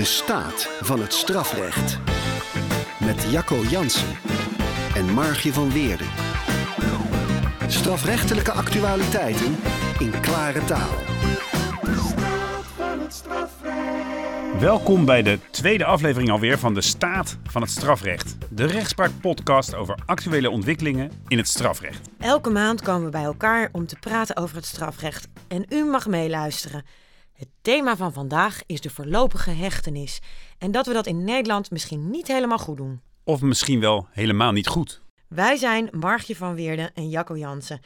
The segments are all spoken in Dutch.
De staat van het strafrecht. Met Jacco Jansen en Margje van Weerden. Strafrechtelijke actualiteiten in klare taal. Welkom bij de tweede aflevering alweer van de Staat van het Strafrecht. De rechtspraakpodcast over actuele ontwikkelingen in het strafrecht. Elke maand komen we bij elkaar om te praten over het strafrecht. En u mag meeluisteren. Het thema van vandaag is de voorlopige hechtenis. En dat we dat in Nederland misschien niet helemaal goed doen. Of misschien wel helemaal niet goed. Wij zijn Margje van Weerden en Jacco Jansen.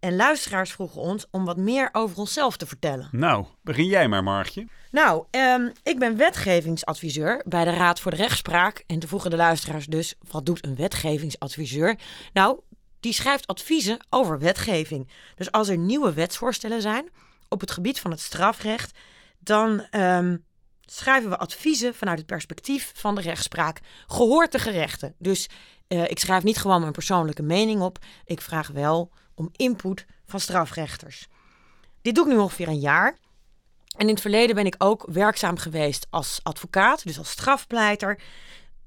En luisteraars vroegen ons om wat meer over onszelf te vertellen. Nou, begin jij maar, Margje. Nou, ehm, ik ben wetgevingsadviseur bij de Raad voor de Rechtspraak. En te vroegen de luisteraars dus, wat doet een wetgevingsadviseur? Nou, die schrijft adviezen over wetgeving. Dus als er nieuwe wetsvoorstellen zijn op het gebied van het strafrecht, dan ehm, schrijven we adviezen vanuit het perspectief van de rechtspraak, gehoord de gerechten. Dus eh, ik schrijf niet gewoon mijn persoonlijke mening op, ik vraag wel om input van strafrechters. Dit doe ik nu ongeveer een jaar. En in het verleden ben ik ook werkzaam geweest als advocaat, dus als strafpleiter.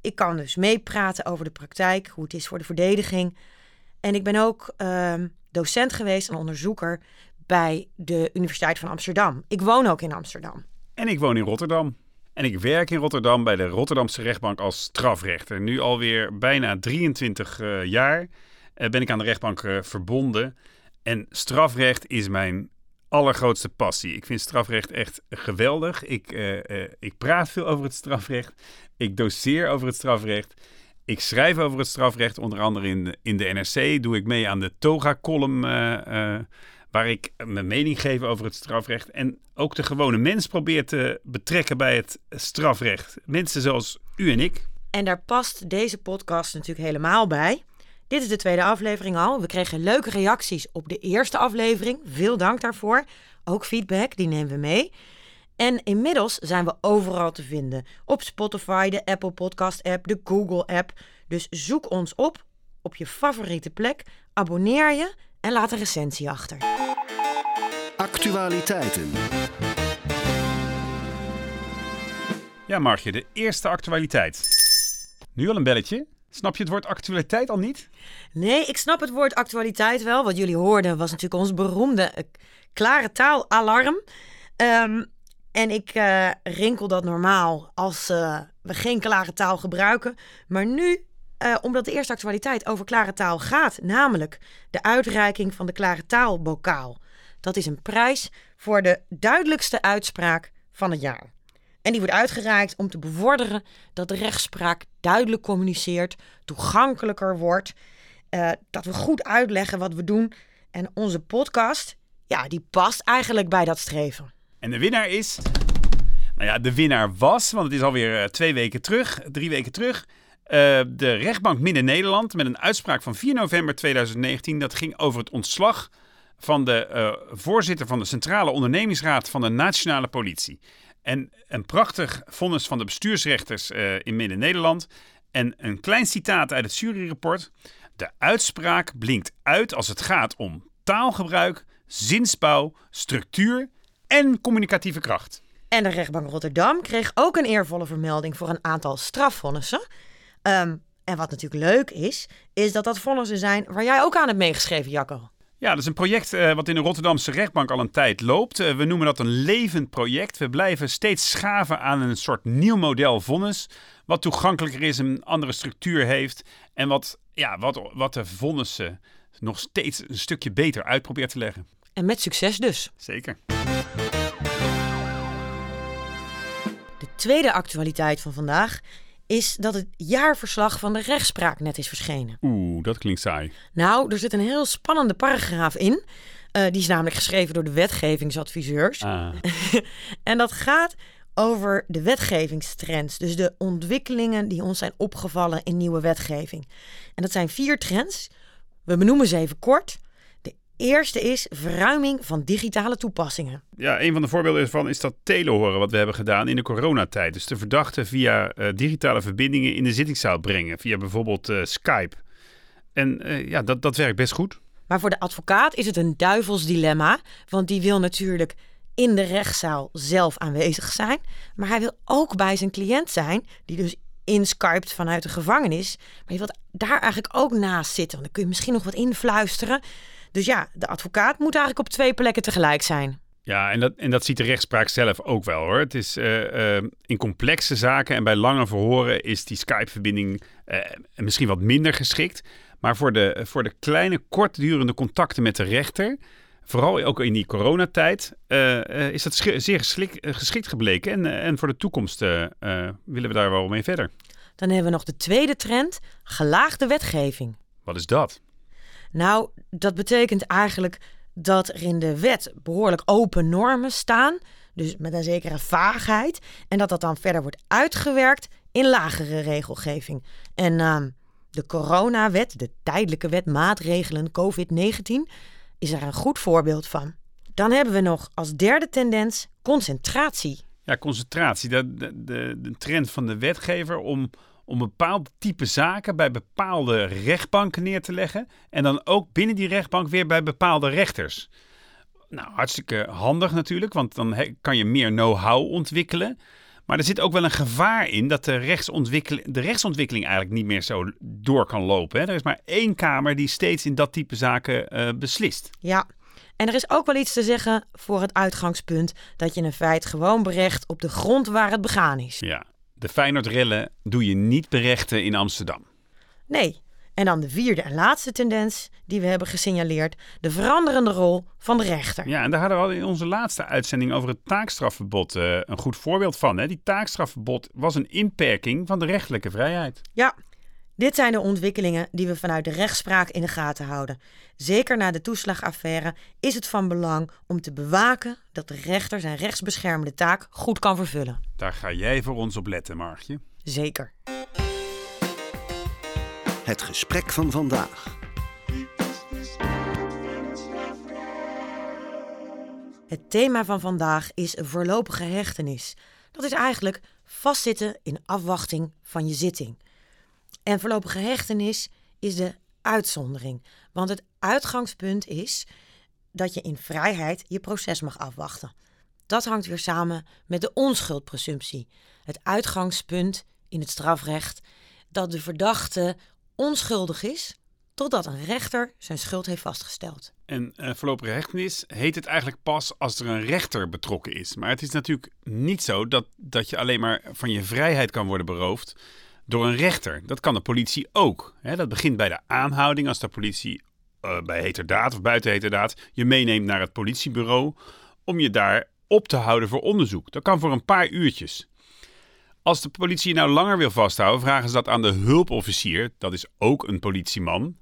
Ik kan dus meepraten over de praktijk, hoe het is voor de verdediging. En ik ben ook ehm, docent geweest en onderzoeker bij de Universiteit van Amsterdam. Ik woon ook in Amsterdam. En ik woon in Rotterdam. En ik werk in Rotterdam bij de Rotterdamse rechtbank als strafrechter. Nu alweer bijna 23 uh, jaar uh, ben ik aan de rechtbank uh, verbonden. En strafrecht is mijn allergrootste passie. Ik vind strafrecht echt geweldig. Ik, ik praat veel over het strafrecht. Ik doseer over het strafrecht. Ik schrijf over het strafrecht, onder andere in in de NRC. Doe ik mee aan de Toga-column waar ik mijn mening geef over het strafrecht. En ook de gewone mens probeer te betrekken bij het strafrecht. Mensen zoals u en ik. En daar past deze podcast natuurlijk helemaal bij. Dit is de tweede aflevering al. We kregen leuke reacties op de eerste aflevering. Veel dank daarvoor. Ook feedback, die nemen we mee. En inmiddels zijn we overal te vinden. Op Spotify, de Apple Podcast app, de Google app. Dus zoek ons op op je favoriete plek. Abonneer je en laat een recensie achter. Actualiteiten. Ja, Margje, de eerste actualiteit. Nu al een belletje. Snap je het woord actualiteit al niet? Nee, ik snap het woord actualiteit wel. Wat jullie hoorden was natuurlijk ons beroemde uh, klare taalalarm. Um, en ik uh, rinkel dat normaal als uh, we geen klare taal gebruiken. Maar nu uh, omdat de eerste actualiteit over klare taal gaat, namelijk de uitreiking van de klare taalbokaal. Dat is een prijs voor de duidelijkste uitspraak van het jaar. En die wordt uitgereikt om te bevorderen dat de rechtspraak duidelijk communiceert, toegankelijker wordt, uh, dat we goed uitleggen wat we doen. En onze podcast, ja, die past eigenlijk bij dat streven. En de winnaar is. Nou ja, de winnaar was, want het is alweer uh, twee weken terug, drie weken terug. Uh, de rechtbank Midden-Nederland met een uitspraak van 4 november 2019. Dat ging over het ontslag van de uh, voorzitter van de Centrale Ondernemingsraad van de Nationale Politie. En een prachtig vonnis van de bestuursrechters uh, in Midden-Nederland. En een klein citaat uit het juryrapport. De uitspraak blinkt uit als het gaat om taalgebruik, zinsbouw, structuur en communicatieve kracht. En de rechtbank Rotterdam kreeg ook een eervolle vermelding voor een aantal strafvonnissen. Um, en wat natuurlijk leuk is, is dat dat vonnissen zijn waar jij ook aan hebt meegeschreven, Jacco. Ja, dat is een project uh, wat in de Rotterdamse rechtbank al een tijd loopt. Uh, we noemen dat een levend project. We blijven steeds schaven aan een soort nieuw model vonnis. Wat toegankelijker is, een andere structuur heeft. En wat, ja, wat, wat de vonnissen nog steeds een stukje beter uit probeert te leggen. En met succes dus. Zeker. De tweede actualiteit van vandaag is dat het jaarverslag van de rechtspraak net is verschenen. Oeh, dat klinkt saai. Nou, er zit een heel spannende paragraaf in. Uh, die is namelijk geschreven door de wetgevingsadviseurs. Ah. en dat gaat over de wetgevingstrends. Dus de ontwikkelingen die ons zijn opgevallen in nieuwe wetgeving. En dat zijn vier trends. We benoemen ze even kort. Eerste is verruiming van digitale toepassingen. Ja, een van de voorbeelden ervan is dat telehoren wat we hebben gedaan in de coronatijd. Dus de verdachte via uh, digitale verbindingen in de zittingszaal brengen. Via bijvoorbeeld uh, Skype. En uh, ja, dat, dat werkt best goed. Maar voor de advocaat is het een duivels dilemma. Want die wil natuurlijk in de rechtszaal zelf aanwezig zijn. Maar hij wil ook bij zijn cliënt zijn, die dus inskypt vanuit de gevangenis. Maar je wilt daar eigenlijk ook naast zitten. Want dan kun je misschien nog wat influisteren. Dus ja, de advocaat moet eigenlijk op twee plekken tegelijk zijn. Ja, en dat, en dat ziet de rechtspraak zelf ook wel hoor. Het is uh, uh, in complexe zaken en bij lange verhoren is die Skype-verbinding uh, misschien wat minder geschikt. Maar voor de, voor de kleine, kortdurende contacten met de rechter, vooral ook in die coronatijd, is dat zeer geschikt gebleken. En, en voor de toekomst willen we daar wel mee verder. Dan hebben we nog de tweede trend, gelaagde wetgeving. Wat is dat? Nou, dat betekent eigenlijk dat er in de wet behoorlijk open normen staan, dus met een zekere vaagheid, en dat dat dan verder wordt uitgewerkt in lagere regelgeving. En uh, de coronawet, de tijdelijke wet maatregelen COVID-19, is er een goed voorbeeld van. Dan hebben we nog als derde tendens concentratie. Ja, concentratie. De, de trend van de wetgever om om bepaalde type zaken bij bepaalde rechtbanken neer te leggen. En dan ook binnen die rechtbank weer bij bepaalde rechters. Nou, hartstikke handig natuurlijk, want dan kan je meer know-how ontwikkelen. Maar er zit ook wel een gevaar in dat de, rechtsontwikkeling, de rechtsontwikkeling eigenlijk niet meer zo door kan lopen. Hè? Er is maar één kamer die steeds in dat type zaken uh, beslist. Ja, en er is ook wel iets te zeggen voor het uitgangspunt dat je een feit gewoon berecht op de grond waar het begaan is. Ja, de Feyenoord-rellen doe je niet berechten in Amsterdam. Nee. En dan de vierde en laatste tendens die we hebben gesignaleerd: de veranderende rol van de rechter. Ja, en daar hadden we al in onze laatste uitzending over het taakstrafverbod uh, een goed voorbeeld van. Hè? Die taakstrafverbod was een inperking van de rechtelijke vrijheid. Ja, dit zijn de ontwikkelingen die we vanuit de rechtspraak in de gaten houden. Zeker na de toeslagaffaire is het van belang om te bewaken dat de rechter zijn rechtsbeschermende taak goed kan vervullen. Daar ga jij voor ons op letten, Margje. Zeker. Het gesprek van vandaag. Het thema van vandaag is voorlopige hechtenis. Dat is eigenlijk vastzitten in afwachting van je zitting. En voorlopige hechtenis is de uitzondering. Want het uitgangspunt is dat je in vrijheid je proces mag afwachten. Dat hangt weer samen met de onschuldpresumptie. Het uitgangspunt in het strafrecht dat de verdachte onschuldig is totdat een rechter zijn schuld heeft vastgesteld. En uh, voorlopige hechtenis heet het eigenlijk pas als er een rechter betrokken is. Maar het is natuurlijk niet zo dat, dat je alleen maar van je vrijheid kan worden beroofd door een rechter. Dat kan de politie ook. dat begint bij de aanhouding als de politie uh, bij heterdaad of buiten heterdaad je meeneemt naar het politiebureau om je daar op te houden voor onderzoek. Dat kan voor een paar uurtjes. Als de politie je nou langer wil vasthouden, vragen ze dat aan de hulpofficier. Dat is ook een politieman.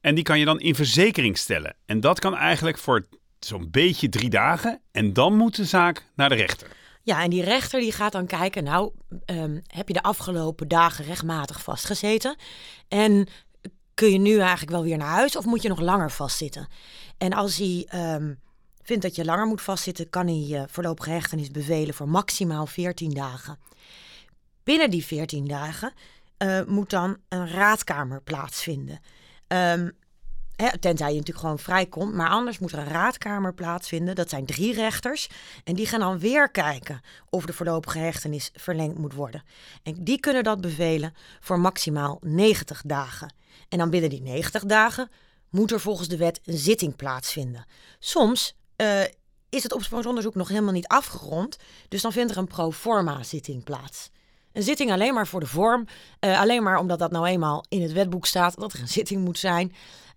En die kan je dan in verzekering stellen. En dat kan eigenlijk voor zo'n beetje drie dagen. En dan moet de zaak naar de rechter. Ja, en die rechter die gaat dan kijken, nou, ehm, heb je de afgelopen dagen rechtmatig vastgezeten? En kun je nu eigenlijk wel weer naar huis of moet je nog langer vastzitten? En als hij um, vindt dat je langer moet vastzitten, kan hij uh, voorlopige hechtenis bevelen voor maximaal 14 dagen. Binnen die 14 dagen uh, moet dan een raadkamer plaatsvinden. Um, tenzij je natuurlijk gewoon vrijkomt. Maar anders moet er een raadkamer plaatsvinden. Dat zijn drie rechters. En die gaan dan weer kijken of de voorlopige hechtenis verlengd moet worden. En die kunnen dat bevelen voor maximaal 90 dagen. En dan binnen die 90 dagen moet er volgens de wet een zitting plaatsvinden. Soms uh, is het opsporingsonderzoek nog helemaal niet afgerond. Dus dan vindt er een pro forma zitting plaats. Een zitting alleen maar voor de vorm. Uh, alleen maar omdat dat nou eenmaal in het wetboek staat dat er een zitting moet zijn.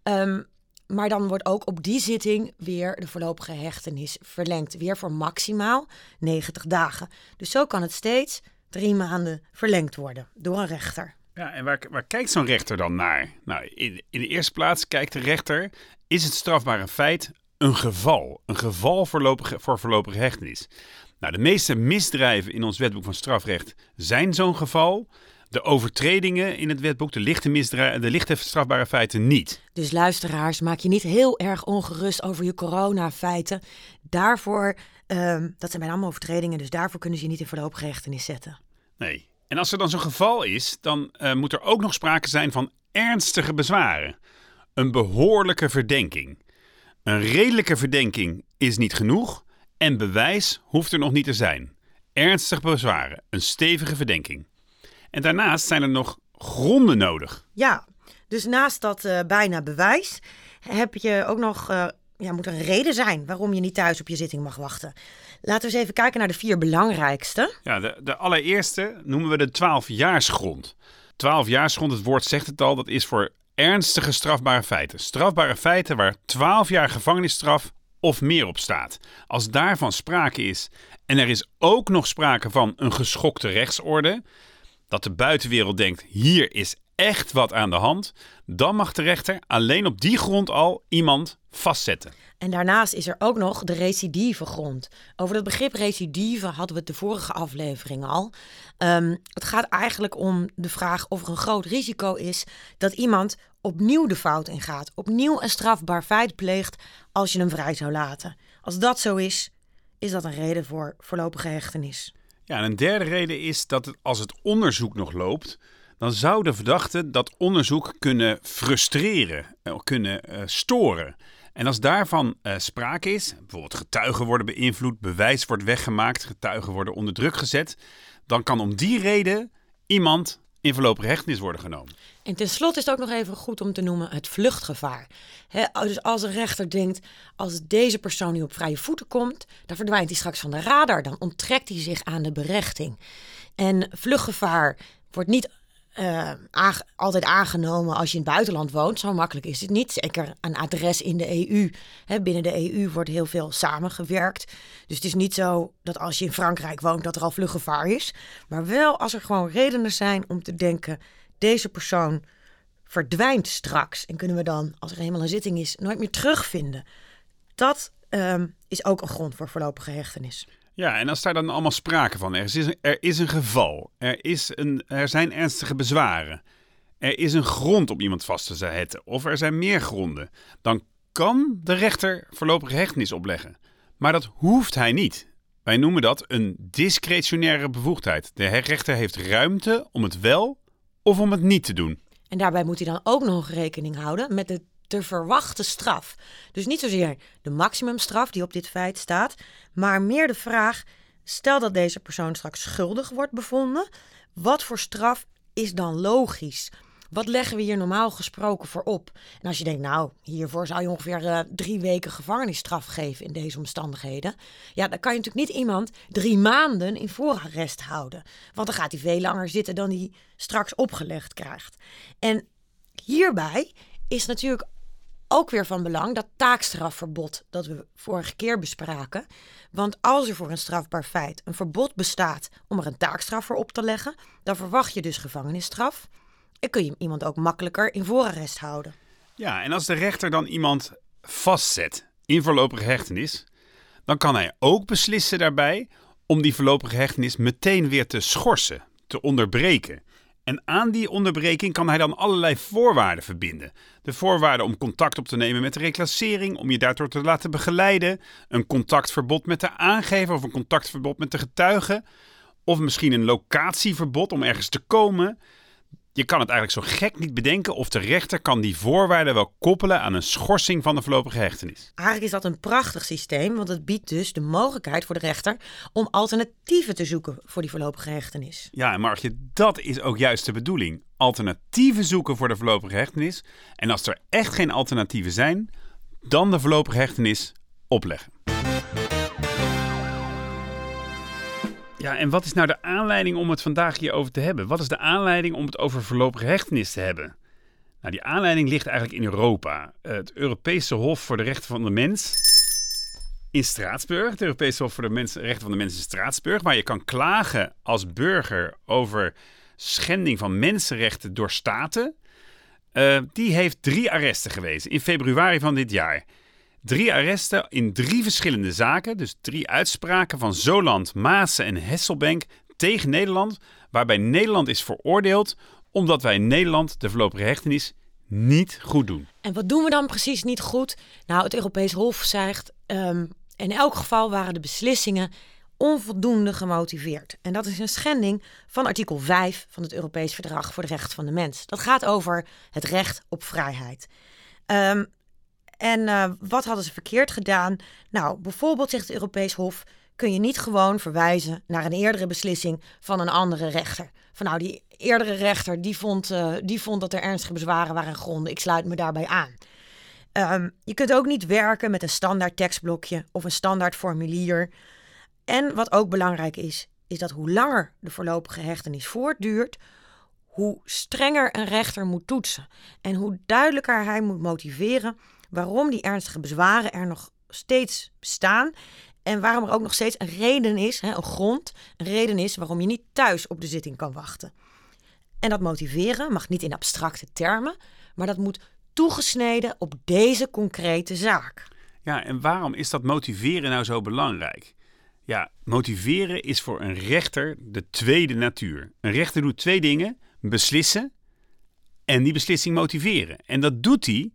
Um, maar dan wordt ook op die zitting weer de voorlopige hechtenis verlengd. Weer voor maximaal 90 dagen. Dus zo kan het steeds drie maanden verlengd worden door een rechter. Ja, en waar, waar kijkt zo'n rechter dan naar? Nou, in, in de eerste plaats kijkt de rechter: is het strafbare feit een geval? Een geval voorlopige, voor voorlopige hechtenis. Nou, de meeste misdrijven in ons wetboek van strafrecht zijn zo'n geval. De overtredingen in het wetboek, de lichte, de lichte strafbare feiten niet. Dus luisteraars, maak je niet heel erg ongerust over je coronafeiten. Daarvoor, um, dat zijn bijna allemaal overtredingen, dus daarvoor kunnen ze je niet in voorlopige hechtenis zetten. Nee. En als er dan zo'n geval is, dan uh, moet er ook nog sprake zijn van ernstige bezwaren. Een behoorlijke verdenking. Een redelijke verdenking is niet genoeg. En bewijs hoeft er nog niet te zijn. Ernstig bezwaren, een stevige verdenking. En daarnaast zijn er nog gronden nodig. Ja, dus naast dat uh, bijna bewijs heb je ook nog, uh, ja, moet er een reden zijn waarom je niet thuis op je zitting mag wachten. Laten we eens even kijken naar de vier belangrijkste. Ja, de, de allereerste noemen we de 12-jaarsgrond. 12-jaarsgrond, het woord zegt het al, dat is voor ernstige strafbare feiten. Strafbare feiten waar 12 jaar gevangenisstraf of meer op staat. Als daarvan sprake is en er is ook nog sprake van een geschokte rechtsorde, dat de buitenwereld denkt: hier is echt wat aan de hand, dan mag de rechter alleen op die grond al iemand vastzetten. En daarnaast is er ook nog de recidieve grond. Over dat begrip recidive hadden we het de vorige aflevering al. Um, het gaat eigenlijk om de vraag of er een groot risico is dat iemand opnieuw de fout ingaat, opnieuw een strafbaar feit pleegt als je hem vrij zou laten. Als dat zo is, is dat een reden voor voorlopige hechtenis. Ja, en een derde reden is dat als het onderzoek nog loopt, dan zou de verdachte dat onderzoek kunnen frustreren, eh, kunnen uh, storen. En als daarvan uh, sprake is, bijvoorbeeld getuigen worden beïnvloed, bewijs wordt weggemaakt, getuigen worden onder druk gezet, dan kan om die reden iemand in voorlopige hechtenis worden genomen. En tenslotte is het ook nog even goed om te noemen het vluchtgevaar. dus als een rechter denkt, als deze persoon nu op vrije voeten komt, dan verdwijnt hij straks van de radar, dan onttrekt hij zich aan de berechting. En vluchtgevaar wordt niet uh, altijd aangenomen als je in het buitenland woont. Zo makkelijk is het niet. Zeker een adres in de EU. binnen de EU wordt heel veel samengewerkt. Dus het is niet zo dat als je in Frankrijk woont dat er al vluggevaar is. Maar wel als er gewoon redenen zijn om te denken: deze persoon verdwijnt straks. En kunnen we dan, als er eenmaal een zitting is, nooit meer terugvinden. Dat um, is ook een grond voor voorlopige hechtenis. Ja, en als daar dan allemaal sprake van er is, er is een geval, er, is een, er zijn ernstige bezwaren, er is een grond om iemand vast te zetten of er zijn meer gronden, dan kan de rechter voorlopige hechtenis opleggen. Maar dat hoeft hij niet. Wij noemen dat een discretionaire bevoegdheid. De rechter heeft ruimte om het wel of om het niet te doen. En daarbij moet hij dan ook nog rekening houden met de te verwachten straf. Dus niet zozeer de maximumstraf die op dit feit staat, maar meer de vraag: stel dat deze persoon straks schuldig wordt bevonden, wat voor straf is dan logisch? Wat leggen we hier normaal gesproken voor op? En als je denkt, nou, hiervoor zou je ongeveer uh, drie weken gevangenisstraf geven in deze omstandigheden. Ja, dan kan je natuurlijk niet iemand drie maanden in voorarrest houden. Want dan gaat hij veel langer zitten dan hij straks opgelegd krijgt. En hierbij is natuurlijk ook weer van belang dat taakstrafverbod dat we vorige keer bespraken. Want als er voor een strafbaar feit een verbod bestaat om er een taakstraf voor op te leggen, dan verwacht je dus gevangenisstraf. En kun je iemand ook makkelijker in voorarrest houden. Ja, en als de rechter dan iemand vastzet in voorlopige hechtenis, dan kan hij ook beslissen daarbij om die voorlopige hechtenis meteen weer te schorsen, te onderbreken. En aan die onderbreking kan hij dan allerlei voorwaarden verbinden. De voorwaarden om contact op te nemen met de reclassering, om je daardoor te laten begeleiden, een contactverbod met de aangever of een contactverbod met de getuige, of misschien een locatieverbod om ergens te komen. Je kan het eigenlijk zo gek niet bedenken of de rechter kan die voorwaarden wel koppelen aan een schorsing van de voorlopige hechtenis. Eigenlijk is dat een prachtig systeem, want het biedt dus de mogelijkheid voor de rechter om alternatieven te zoeken voor die voorlopige hechtenis. Ja, en Margje, dat is ook juist de bedoeling. Alternatieven zoeken voor de voorlopige hechtenis. En als er echt geen alternatieven zijn, dan de voorlopige hechtenis opleggen. Ja, en wat is nou de aanleiding om het vandaag hierover te hebben? Wat is de aanleiding om het over voorlopige hechtenis te hebben? Nou, die aanleiding ligt eigenlijk in Europa. Het Europese Hof voor de Rechten van de Mens in Straatsburg. Het Europese Hof voor de Mens, Rechten van de Mens in Straatsburg. Waar je kan klagen als burger over schending van mensenrechten door staten. Uh, die heeft drie arresten gewezen in februari van dit jaar. Drie arresten in drie verschillende zaken, dus drie uitspraken van Zoland, Maassen en Hesselbank tegen Nederland, waarbij Nederland is veroordeeld omdat wij in Nederland de voorlopige hechtenis niet goed doen. En wat doen we dan precies niet goed? Nou, het Europees Hof zegt, um, in elk geval waren de beslissingen onvoldoende gemotiveerd. En dat is een schending van artikel 5 van het Europees Verdrag voor de Rechten van de Mens. Dat gaat over het recht op vrijheid. Um, En eh, wat hadden ze verkeerd gedaan? Nou, bijvoorbeeld zegt het Europees Hof, kun je niet gewoon verwijzen naar een eerdere beslissing van een andere rechter. Van nou, die eerdere rechter die vond, uh, die vond dat er ernstige bezwaren waren gronden. Ik sluit me daarbij aan. Um, je kunt ook niet werken met een standaard tekstblokje of een standaard formulier. En wat ook belangrijk is, is dat hoe langer de voorlopige hechtenis voortduurt, hoe strenger een rechter moet toetsen. En hoe duidelijker hij moet motiveren waarom die ernstige bezwaren er nog steeds bestaan. En waarom er ook nog steeds een reden is, een grond, een reden is waarom je niet thuis op de zitting kan wachten. En dat motiveren mag niet in abstracte termen, maar dat moet toegesneden op deze concrete zaak. Ja, en waarom is dat motiveren nou zo belangrijk? Ja, motiveren is voor een rechter de tweede natuur. Een rechter doet twee dingen: beslissen en die beslissing motiveren. En dat doet hij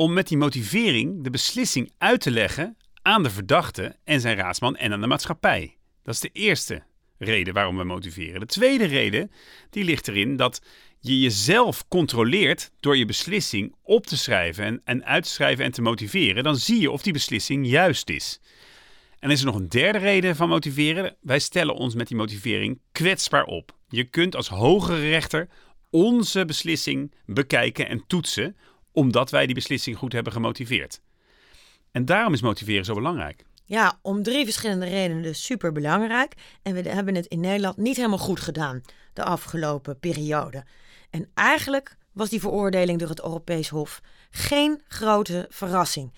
om met die motivering de beslissing uit te leggen aan de verdachte en zijn raadsman en aan de maatschappij. Dat is de eerste reden waarom we motiveren. De tweede reden die ligt erin dat je jezelf controleert door je beslissing op te schrijven en, en uit te schrijven en te motiveren. Dan zie je of die beslissing juist is. En is er nog een derde reden van motiveren? Wij stellen ons met die motivering kwetsbaar op. Je kunt als hogere rechter onze beslissing bekijken en toetsen, omdat wij die beslissing goed hebben gemotiveerd. En daarom is motiveren zo belangrijk. Ja, om drie verschillende redenen dus super belangrijk. En we hebben het in Nederland niet helemaal goed gedaan de afgelopen periode. En eigenlijk was die veroordeling door het Europees Hof geen grote verrassing.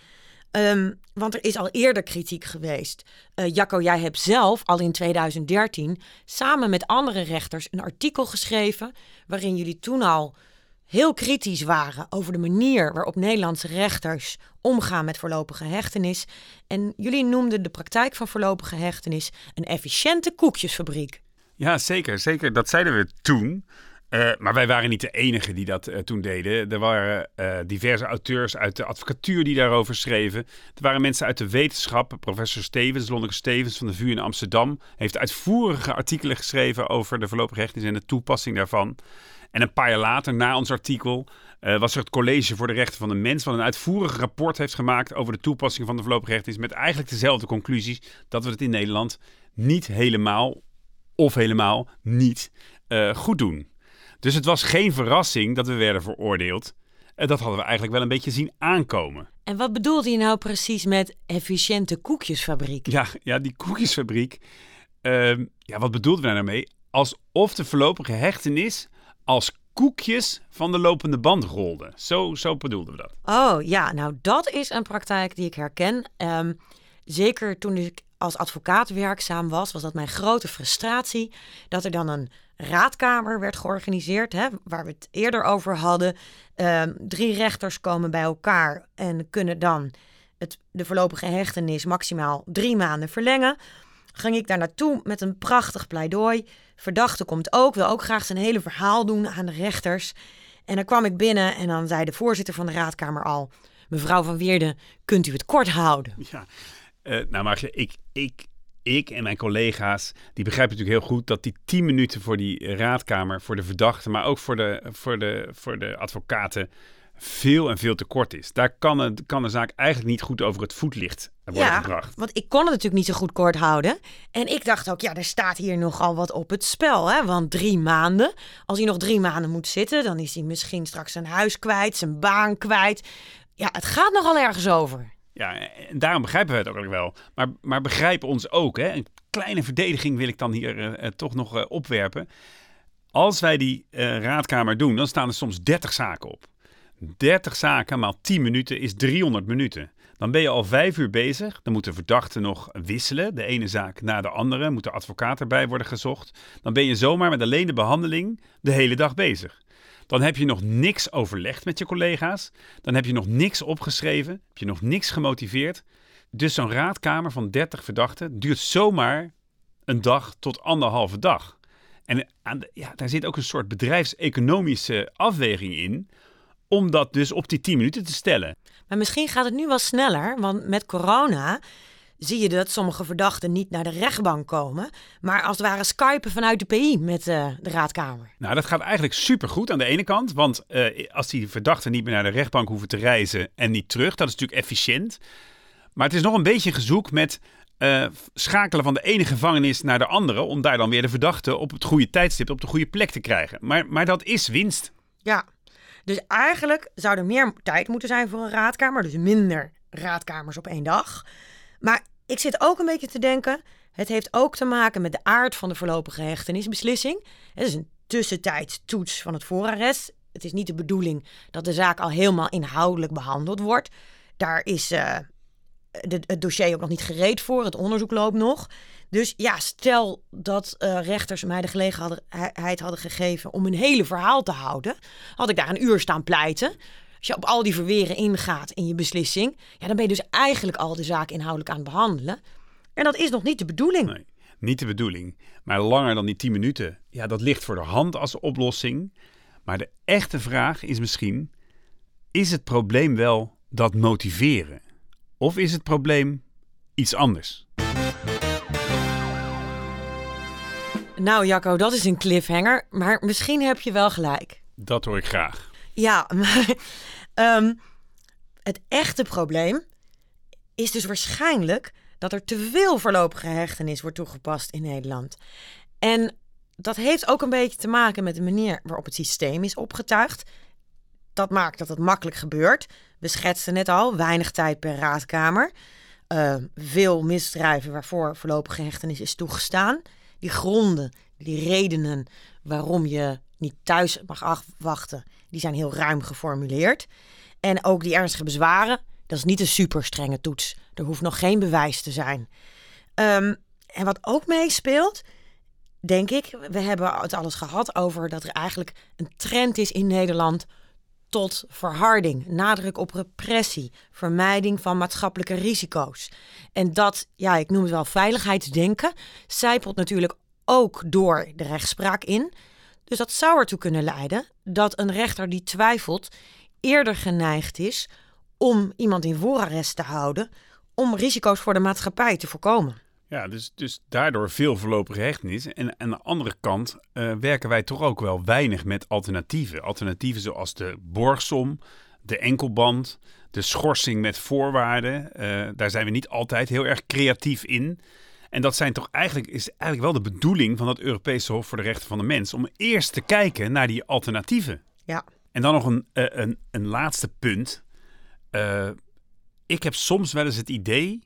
Um, want er is al eerder kritiek geweest. Uh, Jacco, jij hebt zelf al in 2013 samen met andere rechters een artikel geschreven. waarin jullie toen al heel kritisch waren over de manier waarop Nederlandse rechters omgaan met voorlopige hechtenis. En jullie noemden de praktijk van voorlopige hechtenis een efficiënte koekjesfabriek. Ja, zeker. Zeker. Dat zeiden we toen. Uh, maar wij waren niet de enige die dat uh, toen deden. Er waren uh, diverse auteurs uit de advocatuur die daarover schreven. Er waren mensen uit de wetenschap. Professor Stevens, Lonneke Stevens van de VU in Amsterdam, heeft uitvoerige artikelen geschreven over de voorlopige hechtenis en de toepassing daarvan. En een paar jaar later, na ons artikel, was er het College voor de Rechten van de Mens, wat een uitvoerig rapport heeft gemaakt over de toepassing van de voorlopige hechtenis. Met eigenlijk dezelfde conclusies: dat we het in Nederland niet helemaal of helemaal niet goed doen. Dus het was geen verrassing dat we werden veroordeeld. En dat hadden we eigenlijk wel een beetje zien aankomen. En wat bedoelde je nou precies met efficiënte koekjesfabriek? Ja, ja die koekjesfabriek. Uh, ja, wat bedoelden we daarmee? Alsof de voorlopige hechtenis als koekjes van de lopende band rolde. Zo, zo bedoelden we dat. Oh ja, nou dat is een praktijk die ik herken. Um, zeker toen ik als advocaat werkzaam was, was dat mijn grote frustratie. Dat er dan een raadkamer werd georganiseerd, hè, waar we het eerder over hadden. Ehm, drie rechters komen bij elkaar en kunnen dan het, de voorlopige hechtenis maximaal drie maanden verlengen. Ging ik daar naartoe met een prachtig pleidooi. Verdachte komt ook, wil ook graag zijn hele verhaal doen aan de rechters. En dan kwam ik binnen en dan zei de voorzitter van de raadkamer al... Mevrouw van Weerden, kunt u het kort houden? Ja, uh, nou Margje, ik, ik ik en mijn collega's, die begrijpen natuurlijk heel goed dat die 10 minuten voor die raadkamer, voor de verdachte, maar ook voor de, voor de, voor de advocaten, veel en veel te kort is. Daar kan, het, kan de zaak eigenlijk niet goed over het voetlicht worden ja, gebracht. Want ik kon het natuurlijk niet zo goed kort houden. En ik dacht ook, ja, er staat hier nogal wat op het spel. Hè? Want drie maanden, als hij nog drie maanden moet zitten, dan is hij misschien straks zijn huis kwijt, zijn baan kwijt. Ja, het gaat nogal ergens over. Ja, en daarom begrijpen we het ook wel. Maar, maar begrijp ons ook. Hè? Een kleine verdediging wil ik dan hier uh, toch nog uh, opwerpen. Als wij die raadkamer doen, dan staan er soms 30 zaken op. 30 zaken maal 10 minuten is 300 minuten. Dan ben je al vijf uur bezig. Dan moet de verdachte nog wisselen. De ene zaak na de andere. Moet de advocaat erbij worden gezocht. Dan ben je zomaar met alleen de behandeling de hele dag bezig. Dan heb je nog niks overlegd met je collega's. Dan heb je nog niks opgeschreven. Heb je nog niks gemotiveerd. Dus zo'n raadkamer van 30 verdachten duurt zomaar een dag tot anderhalve dag. En ja, daar zit ook een soort bedrijfseconomische afweging in. Om dat dus op die 10 minuten te stellen. Maar misschien gaat het nu wel sneller. Want met corona zie je dat sommige verdachten niet naar de rechtbank komen, maar als het ware skypen vanuit de PI met uh, de raadkamer. Nou, dat gaat eigenlijk supergoed aan de ene kant, want uh, als die verdachten niet meer naar de rechtbank hoeven te reizen en niet terug, dat is natuurlijk efficiënt. Maar het is nog een beetje gezoek met uh, schakelen van de ene gevangenis naar de andere, om daar dan weer de verdachte op het goede tijdstip, op de goede plek te krijgen. Maar, maar dat is winst. Ja, dus eigenlijk zou er meer tijd moeten zijn voor een raadkamer, dus minder raadkamers op één dag. Maar ik zit ook een beetje te denken, het heeft ook te maken met de aard van de voorlopige hechtenisbeslissing. Het is een tussentijdstoets van het voorarrest. Het is niet de bedoeling dat de zaak al helemaal inhoudelijk behandeld wordt. Daar is de, het dossier ook nog niet gereed voor. Het onderzoek loopt nog. Dus ja, stel dat uh, rechters mij de gelegenheid hadden gegeven om een hele verhaal te houden, had ik daar een uur staan pleiten. Als je op al die verweren ingaat in je beslissing, ja, dan ben je dus eigenlijk al de zaak inhoudelijk aan het behandelen. En dat is nog niet de bedoeling. Nee, niet de bedoeling. Maar langer dan die 10 minuten, ja, dat ligt voor de hand als oplossing. Maar de echte vraag is misschien: is het probleem wel dat motiveren? Of is het probleem iets anders? Nou, Jacco, dat is een cliffhanger. Maar misschien heb je wel gelijk. Dat hoor ik graag. Ja, maar um, het echte probleem is dus waarschijnlijk dat er te veel voorlopige hechtenis wordt toegepast in Nederland. En dat heeft ook een beetje te maken met de manier waarop het systeem is opgetuigd. Dat maakt dat het makkelijk gebeurt. We schetsten net al, weinig tijd per raadkamer. Uh, veel misdrijven waarvoor voorlopige hechtenis is toegestaan. Die gronden, die redenen waarom je niet thuis mag afwachten, die zijn heel ruim geformuleerd. En ook die ernstige bezwaren, dat is niet een super strenge toets. Er hoeft nog geen bewijs te zijn. Um, en wat ook meespeelt, denk ik, we hebben het alles gehad over dat er eigenlijk een trend is in Nederland tot verharding, nadruk op repressie, vermijding van maatschappelijke risico's. En dat, ja, ik noem het wel veiligheidsdenken, zijpelt natuurlijk ook door de rechtspraak in. Dus dat zou ertoe kunnen leiden dat een rechter die twijfelt eerder geneigd is om iemand in voorarrest te houden om risico's voor de maatschappij te voorkomen. Ja, dus, dus daardoor veel voorlopige hechtenis. En aan de andere kant uh, werken wij toch ook wel weinig met alternatieven. Alternatieven zoals de borgsom, de enkelband, de schorsing met voorwaarden. Uh, daar zijn we niet altijd heel erg creatief in. En dat zijn toch eigenlijk, is eigenlijk wel de bedoeling van het Europese Hof voor de Rechten van de Mens. Om eerst te kijken naar die alternatieven. Ja. En dan nog een, uh, een, een laatste punt. ik heb soms wel eens het idee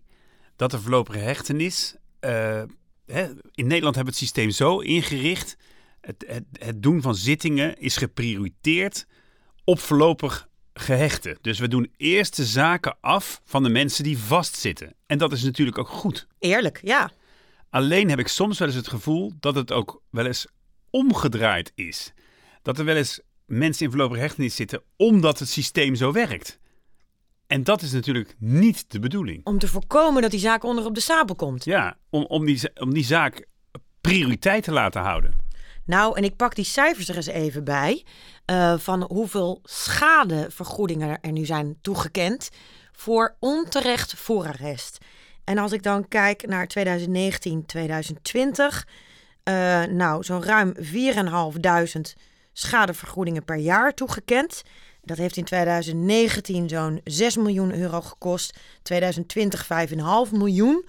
dat de voorlopige hechtenis. Uh, hè, in Nederland hebben we het systeem zo ingericht. Het, het, het, doen van zittingen is geprioriteerd op voorlopig gehechten. Dus we doen eerst de zaken af van de mensen die vastzitten. En dat is natuurlijk ook goed. Eerlijk, ja. Alleen heb ik soms wel eens het gevoel dat het ook wel eens omgedraaid is. Dat er wel eens mensen in voorlopige hechtenis zitten omdat het systeem zo werkt. En dat is natuurlijk niet de bedoeling. Om te voorkomen dat die zaak onder op de stapel komt. Ja, om, om, die, om die zaak prioriteit te laten houden. Nou, en ik pak die cijfers er eens even bij. Uh, van hoeveel schadevergoedingen er nu zijn toegekend voor onterecht voorarrest. En als ik dan kijk naar 2019, 2020. Uh, nou, zo'n ruim 4.500 schadevergoedingen per jaar toegekend. Dat heeft in 2019 zo'n 6 miljoen euro gekost. 2020 5,5 miljoen.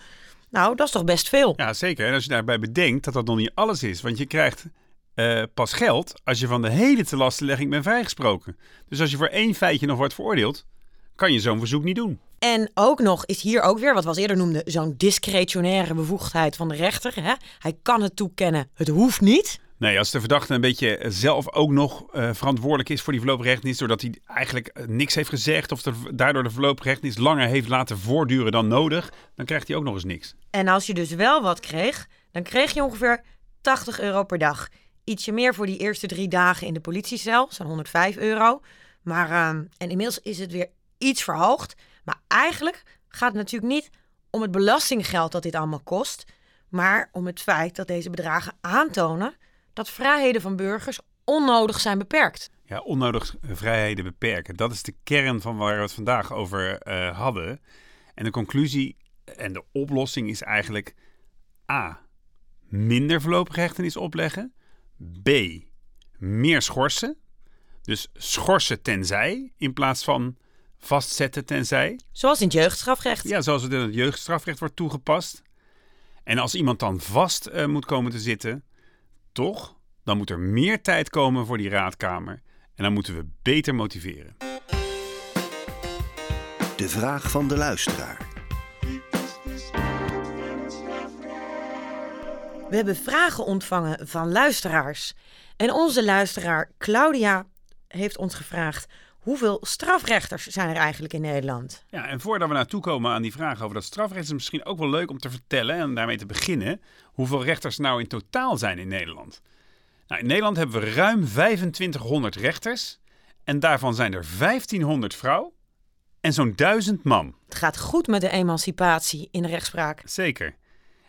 Nou, dat is toch best veel. Ja, zeker. En als je daarbij bedenkt dat dat nog niet alles is. Want je krijgt uh, pas geld als je van de hele telastenlegging bent vrijgesproken. Dus als je voor één feitje nog wordt veroordeeld, kan je zo'n verzoek niet doen. En ook nog is hier ook weer, wat we als eerder noemden, zo'n discretionaire bevoegdheid van de rechter. Hè? Hij kan het toekennen, het hoeft niet. Nee, als de verdachte een beetje zelf ook nog uh, verantwoordelijk is voor die voorlopige hechtenis, doordat hij eigenlijk eh, niks heeft gezegd of de, daardoor de voorlopige hechtenis langer heeft laten voortduren dan nodig, dan krijgt hij ook nog eens niks. En als je dus wel wat kreeg, dan kreeg je ongeveer 80 euro per dag. Ietsje meer voor die eerste drie dagen in de politiecel, zo'n 105 euro. Maar, uh, en inmiddels is het weer iets verhoogd. Maar eigenlijk gaat het natuurlijk niet om het belastinggeld dat dit allemaal kost, maar om het feit dat deze bedragen aantonen dat vrijheden van burgers onnodig zijn beperkt. Ja, onnodig vrijheden beperken. Dat is de kern van waar we het vandaag over uh, hadden. En de conclusie En de oplossing is eigenlijk A. Minder voorlopige hechtenis opleggen. B. Meer schorsen. Dus schorsen tenzij in plaats van vastzetten tenzij. Zoals in het jeugdstrafrecht. Ja, zoals het in het jeugdstrafrecht wordt toegepast. En als iemand dan vast uh, moet komen te zitten, toch, dan moet er meer tijd komen voor die raadkamer. En dan moeten we beter motiveren. De vraag van de luisteraar. We hebben vragen ontvangen van luisteraars. En onze luisteraar Claudia heeft ons gevraagd: hoeveel strafrechters zijn er eigenlijk in Nederland? Ja, en voordat we naartoe komen aan die vraag over dat strafrecht, is het misschien ook wel leuk om te vertellen en daarmee te beginnen hoeveel rechters nou in totaal zijn in Nederland. Nou, in Nederland hebben we ruim 2500 rechters en daarvan zijn er 1500 vrouw en zo'n 1000 man. Het gaat goed met de emancipatie in de rechtspraak. Zeker.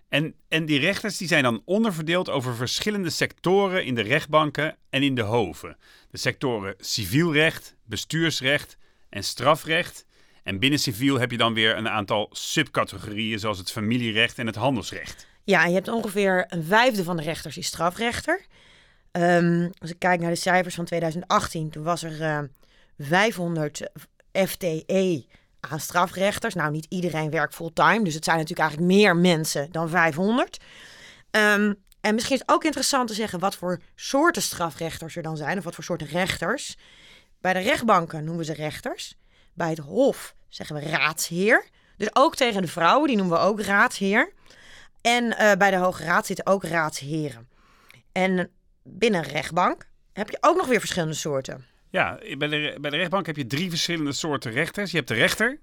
En, en die rechters die zijn dan onderverdeeld over verschillende sectoren in de rechtbanken en in de hoven. De sectoren civielrecht, bestuursrecht en strafrecht. En binnen civiel heb je dan weer een aantal subcategorieën, zoals het familierecht en het handelsrecht. Ja, je hebt ongeveer een vijfde van de rechters is strafrechter. Um, als ik kijk naar de cijfers van 2018, toen was er uh, 500 FTE strafrechters. Nou, niet iedereen werkt fulltime, dus het zijn natuurlijk eigenlijk meer mensen dan 500. Um, en misschien is het ook interessant te zeggen wat voor soorten strafrechters er dan zijn, of wat voor soorten rechters. Bij de rechtbanken noemen we ze rechters. Bij het Hof zeggen we raadsheer. Dus ook tegen de vrouwen, die noemen we ook raadsheer. En uh, bij de Hoge Raad zitten ook raadsheren. En binnen rechtbank heb je ook nog weer verschillende soorten. Ja, bij de, bij de rechtbank heb je drie verschillende soorten rechters. Je hebt de rechter,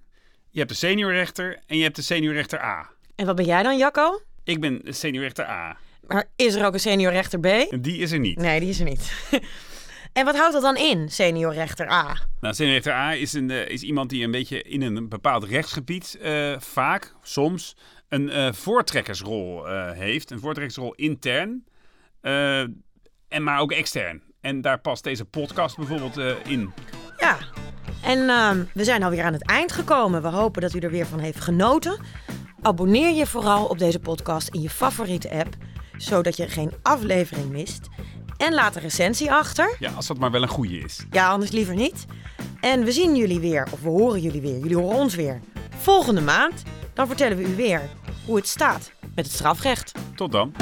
je hebt de seniorrechter en je hebt de seniorrechter A. En wat ben jij dan, Jacco? Ik ben seniorrechter A. Maar is er ook een seniorrechter B? Die is er niet. Nee, die is er niet. en wat houdt dat dan in, seniorrechter A? Nou, seniorrechter A is, een, uh, is iemand die een beetje in een bepaald rechtsgebied uh, vaak, soms, een uh, voortrekkersrol heeft. Een voortrekkersrol intern, en maar ook extern. En daar past deze podcast bijvoorbeeld uh, in. Ja, en uh, we zijn alweer aan het eind gekomen. We hopen dat u er weer van heeft genoten. Abonneer je vooral op deze podcast in je favoriete app, zodat je geen aflevering mist. En laat een recensie achter. Ja, als dat maar wel een goede is. Ja, anders liever niet. En we zien jullie weer, of we horen jullie weer. Jullie horen ons weer. Volgende maand, dan vertellen we u weer hoe het staat met het strafrecht. Tot dan.